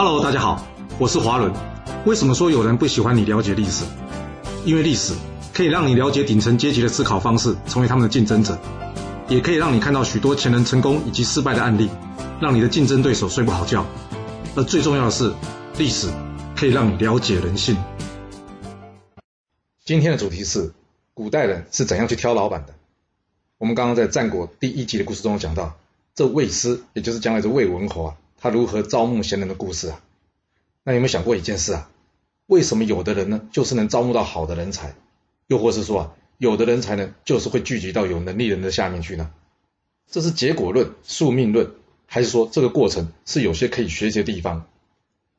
Hello，大家好，我是华伦。为什么说有人不喜欢你了解历史？因为历史可以让你了解顶层阶级的思考方式，成为他们的竞争者，也可以让你看到许多前人成功以及失败的案例，让你的竞争对手睡不好觉。而最重要的是，历史可以让你了解人性。今天的主题是古代人是怎样去挑老板的。我们刚刚在战国第一集的故事中讲到，这魏师，也就是将来的魏文侯啊。他如何招募贤人的故事啊？那有没有想过一件事啊？为什么有的人呢，就是能招募到好的人才，又或是说啊，有的人才呢，就是会聚集到有能力人的下面去呢？这是结果论、宿命论，还是说这个过程是有些可以学习的地方？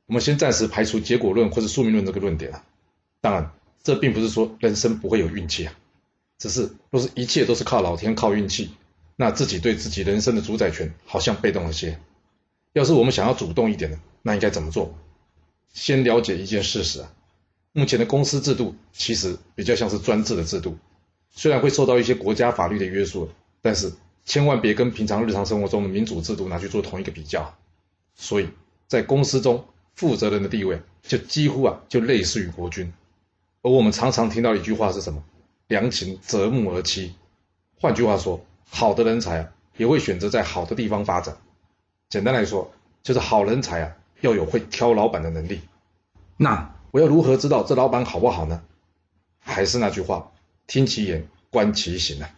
我们先暂时排除结果论或者宿命论这个论点啊。当然，这并不是说人生不会有运气啊，只是若是一切都是靠老天、靠运气，那自己对自己人生的主宰权好像被动了些。要是我们想要主动一点的，那应该怎么做？先了解一件事实啊，目前的公司制度其实比较像是专制的制度，虽然会受到一些国家法律的约束，但是千万别跟平常日常生活中的民主制度拿去做同一个比较。所以在公司中，负责人的地位就几乎啊就类似于国君。而我们常常听到一句话是什么？良禽择木而栖。换句话说，好的人才啊也会选择在好的地方发展。简单来说，就是好人才啊，要有会挑老板的能力。那我要如何知道这老板好不好呢？还是那句话，听其言，观其行啊。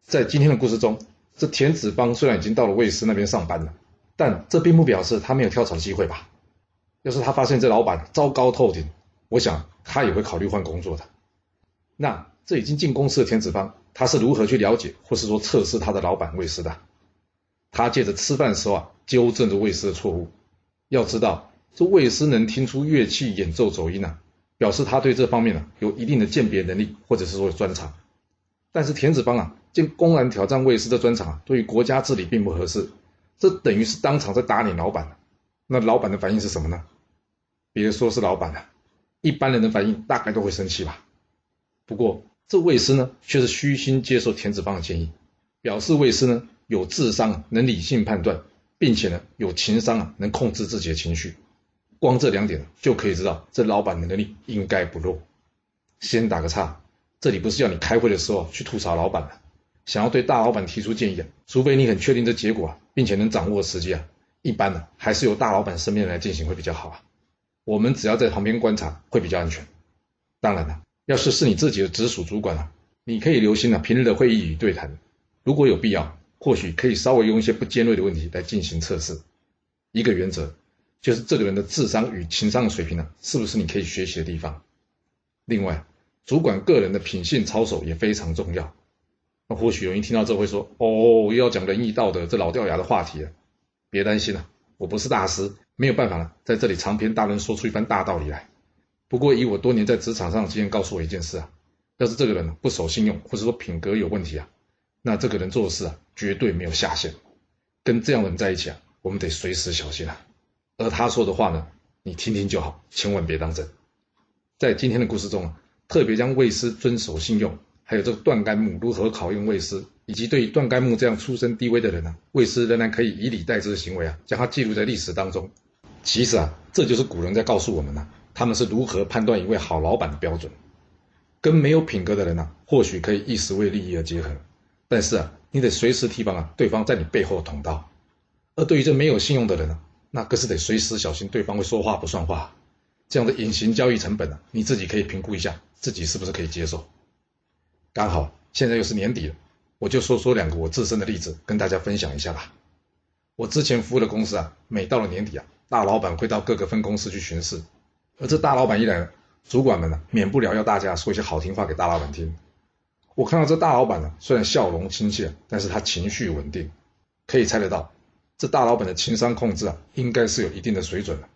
在今天的故事中，这田子方虽然已经到了卫师那边上班了，但这并不表示他没有跳槽机会吧？要是他发现这老板糟糕透顶，我想他也会考虑换工作的。那这已经进公司的田子方，他是如何去了解或是说测试他的老板卫师的？他借着吃饭的时候啊，纠正着魏师的错误。要知道，这魏师能听出乐器演奏走音啊，表示他对这方面呢有一定的鉴别能力，或者是说专长。但是田子方啊，竟公然挑战魏师的专长啊，对于国家治理并不合适。这等于是当场在打脸老板。那老板的反应是什么呢？别说是老板了，一般人的反应大概都会生气吧。不过这魏师呢，却是虚心接受田子方的建议，表示魏师呢。有智商啊，能理性判断，并且呢有情商啊，能控制自己的情绪。光这两点就可以知道，这老板的能力应该不弱。先打个岔，这里不是要你开会的时候去吐槽老板的，想要对大老板提出建议啊，除非你很确定这结果啊，并且能掌握时机啊，一般呢还是由大老板身边人来进行会比较好啊。我们只要在旁边观察会比较安全。当然了，要是是你自己的直属主管啊，你可以留心啊平日的会议与对谈，如果有必要。或许可以稍微用一些不尖锐的问题来进行测试。一个原则就是这个人的智商与情商的水平呢，是不是你可以学习的地方？另外，主管个人的品性操守也非常重要。那或许有人听到这会说：“哦，又要讲仁义道德这老掉牙的话题了。”别担心了，我不是大师，没有办法了在这里长篇大论说出一番大道理来。不过以我多年在职场上的经验告诉我一件事啊，要是这个人不守信用，或者说品格有问题啊。那这个人做的事啊，绝对没有下限。跟这样的人在一起啊，我们得随时小心啊。而他说的话呢，你听听就好，千万别当真。在今天的故事中啊，特别将卫师遵守信用，还有这个段干木如何考验卫师，以及对于段干木这样出身低微的人呢，卫师仍然可以以礼待之的行为啊，将它记录在历史当中。其实啊，这就是古人在告诉我们呢，他们是如何判断一位好老板的标准。跟没有品格的人呢，或许可以一时为利益而结合。但是啊，你得随时提防啊，对方在你背后捅刀。而对于这没有信用的人呢，那更是得随时小心对方会说话不算话。这样的隐形交易成本呢，你自己可以评估一下，自己是不是可以接受。刚好现在又是年底了，我就说说两个我自身的例子，跟大家分享一下吧。我之前服务的公司啊，每到了年底啊，大老板会到各个分公司去巡视，而这大老板一来，主管们呢，免不了要大家说一些好听话给大老板听。我看到这大老板呢，虽然笑容亲切，但是他情绪稳定，可以猜得到，这大老板的情商控制啊，应该是有一定的水准的。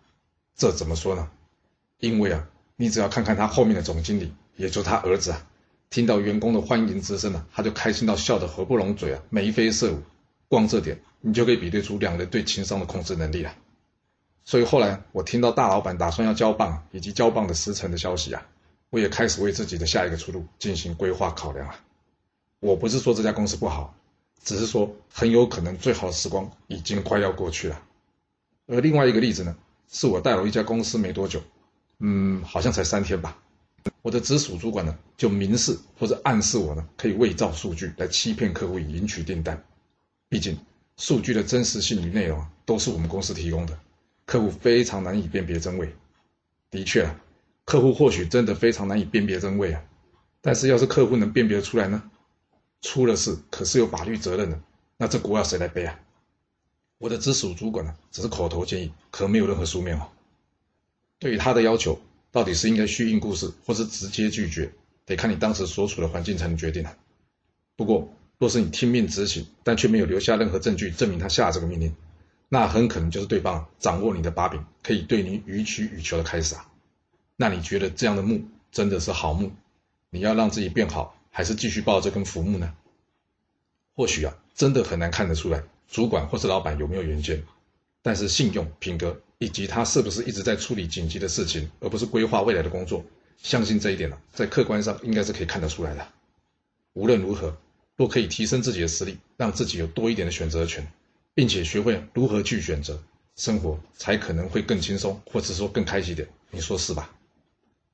这怎么说呢？因为啊，你只要看看他后面的总经理，也就是他儿子啊，听到员工的欢迎之声呢，他就开心到笑得合不拢嘴啊，眉飞色舞。光这点，你就可以比对出两人对情商的控制能力了。所以后来我听到大老板打算要交棒以及交棒的时辰的消息啊。我也开始为自己的下一个出路进行规划考量了。我不是说这家公司不好，只是说很有可能最好的时光已经快要过去了。而另外一个例子呢，是我带了一家公司没多久，嗯，好像才三天吧。我的直属主管呢，就明示或者暗示我呢，可以伪造数据来欺骗客户以赢取订单。毕竟数据的真实性与内容啊，都是我们公司提供的，客户非常难以辨别真伪。的确啊，客户或许真的非常难以辨别真伪啊。但是要是客户能辨别出来呢，出了事可是有法律责任的，那这锅要谁来背啊？我的直属主管呢，只是口头建议，可没有任何书面哦。对于他的要求。到底是应该续印故事，或是直接拒绝，得看你当时所处的环境才能决定啊。不过，若是你听命执行，但却没有留下任何证据证明他下这个命令，那很可能就是对方掌握你的把柄，可以对你予取予求的开始啊。那你觉得这样的木真的是好木？你要让自己变好，还是继续抱这根浮木呢？或许啊，真的很难看得出来，主管或是老板有没有原先，但是信用品格。以及他是不是一直在处理紧急的事情，而不是规划未来的工作？相信这一点呢，在客观上应该是可以看得出来的。无论如何，若可以提升自己的实力，让自己有多一点的选择权，并且学会如何去选择，生活才可能会更轻松，或者说更开心点。你说是吧？